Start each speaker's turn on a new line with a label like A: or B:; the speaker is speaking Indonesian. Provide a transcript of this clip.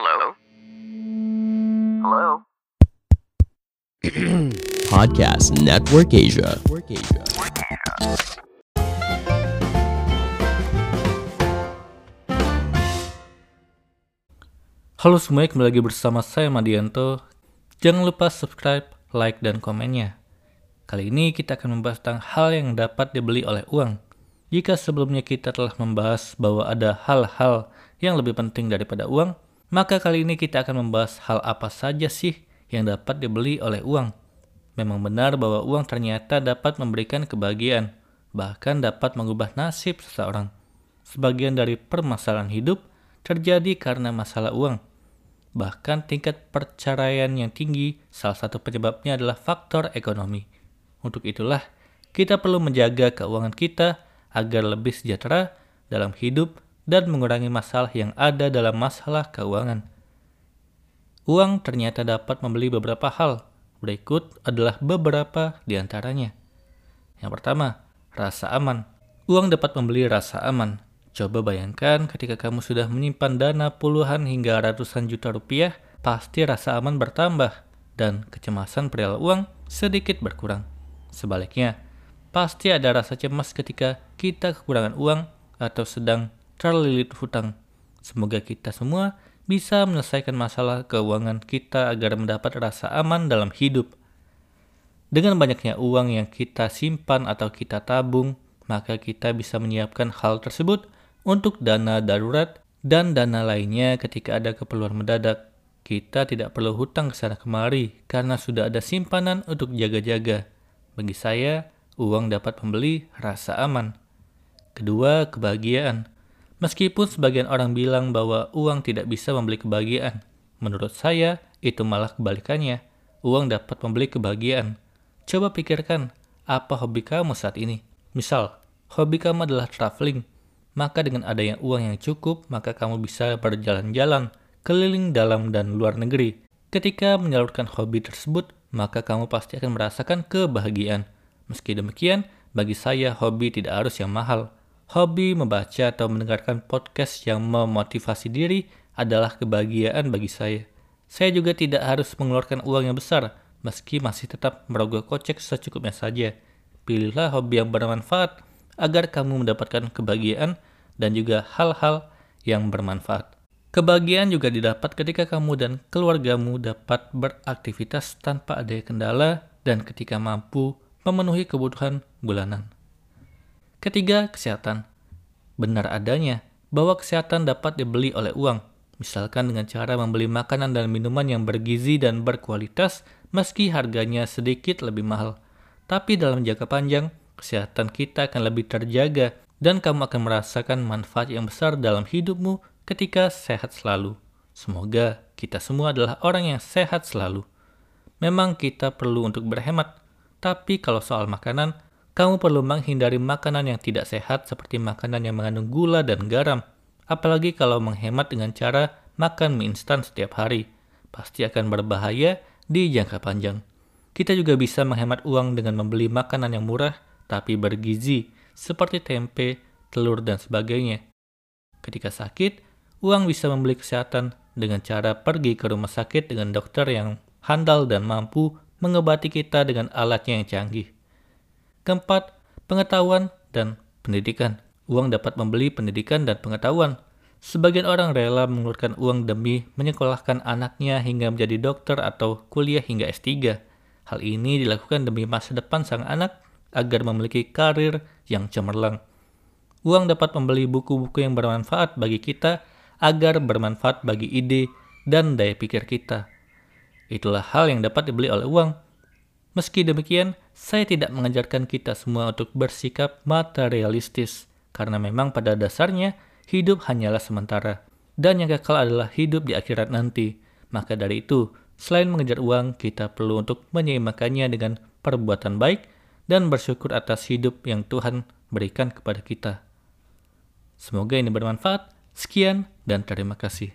A: Hello? Hello?
B: Podcast Network Asia.
C: Halo semuanya, kembali lagi bersama saya Madianto. Jangan lupa subscribe, like, dan komennya. Kali ini kita akan membahas tentang hal yang dapat dibeli oleh uang. Jika sebelumnya kita telah membahas bahwa ada hal-hal yang lebih penting daripada uang, maka kali ini kita akan membahas hal apa saja sih yang dapat dibeli oleh uang. Memang benar bahwa uang ternyata dapat memberikan kebahagiaan, bahkan dapat mengubah nasib seseorang. Sebagian dari permasalahan hidup terjadi karena masalah uang. Bahkan tingkat perceraian yang tinggi, salah satu penyebabnya adalah faktor ekonomi. Untuk itulah, kita perlu menjaga keuangan kita agar lebih sejahtera dalam hidup dan mengurangi masalah yang ada dalam masalah keuangan. Uang ternyata dapat membeli beberapa hal. Berikut adalah beberapa di antaranya. Yang pertama, rasa aman. Uang dapat membeli rasa aman. Coba bayangkan ketika kamu sudah menyimpan dana puluhan hingga ratusan juta rupiah, pasti rasa aman bertambah dan kecemasan perihal uang sedikit berkurang. Sebaliknya, pasti ada rasa cemas ketika kita kekurangan uang atau sedang terlilit hutang. Semoga kita semua bisa menyelesaikan masalah keuangan kita agar mendapat rasa aman dalam hidup. Dengan banyaknya uang yang kita simpan atau kita tabung, maka kita bisa menyiapkan hal tersebut untuk dana darurat dan dana lainnya ketika ada keperluan mendadak. Kita tidak perlu hutang ke sana kemari karena sudah ada simpanan untuk jaga-jaga. Bagi saya, uang dapat membeli rasa aman. Kedua, kebahagiaan. Meskipun sebagian orang bilang bahwa uang tidak bisa membeli kebahagiaan, menurut saya itu malah kebalikannya. Uang dapat membeli kebahagiaan. Coba pikirkan, apa hobi kamu saat ini? Misal, hobi kamu adalah traveling. Maka dengan adanya uang yang cukup, maka kamu bisa berjalan-jalan keliling dalam dan luar negeri. Ketika menyalurkan hobi tersebut, maka kamu pasti akan merasakan kebahagiaan. Meski demikian, bagi saya hobi tidak harus yang mahal Hobi membaca atau mendengarkan podcast yang memotivasi diri adalah kebahagiaan bagi saya. Saya juga tidak harus mengeluarkan uang yang besar, meski masih tetap merogoh kocek secukupnya saja. Pilihlah hobi yang bermanfaat agar kamu mendapatkan kebahagiaan dan juga hal-hal yang bermanfaat. Kebahagiaan juga didapat ketika kamu dan keluargamu dapat beraktivitas tanpa ada kendala dan ketika mampu memenuhi kebutuhan bulanan. Ketiga, kesehatan. Benar adanya bahwa kesehatan dapat dibeli oleh uang, misalkan dengan cara membeli makanan dan minuman yang bergizi dan berkualitas meski harganya sedikit lebih mahal. Tapi dalam jangka panjang, kesehatan kita akan lebih terjaga dan kamu akan merasakan manfaat yang besar dalam hidupmu ketika sehat selalu. Semoga kita semua adalah orang yang sehat selalu. Memang kita perlu untuk berhemat, tapi kalau soal makanan, kamu perlu menghindari makanan yang tidak sehat seperti makanan yang mengandung gula dan garam. Apalagi kalau menghemat dengan cara makan mie instan setiap hari. Pasti akan berbahaya di jangka panjang. Kita juga bisa menghemat uang dengan membeli makanan yang murah tapi bergizi seperti tempe, telur, dan sebagainya. Ketika sakit, uang bisa membeli kesehatan dengan cara pergi ke rumah sakit dengan dokter yang handal dan mampu mengobati kita dengan alatnya yang canggih. Keempat, pengetahuan dan pendidikan. Uang dapat membeli pendidikan dan pengetahuan. Sebagian orang rela mengeluarkan uang demi menyekolahkan anaknya hingga menjadi dokter atau kuliah hingga S3. Hal ini dilakukan demi masa depan sang anak agar memiliki karir yang cemerlang. Uang dapat membeli buku-buku yang bermanfaat bagi kita agar bermanfaat bagi ide dan daya pikir kita. Itulah hal yang dapat dibeli oleh uang. Meski demikian, saya tidak mengajarkan kita semua untuk bersikap materialistis, karena memang pada dasarnya hidup hanyalah sementara, dan yang kekal adalah hidup di akhirat nanti. Maka dari itu, selain mengejar uang, kita perlu untuk menyeimbangkannya dengan perbuatan baik dan bersyukur atas hidup yang Tuhan berikan kepada kita. Semoga ini bermanfaat. Sekian dan terima kasih.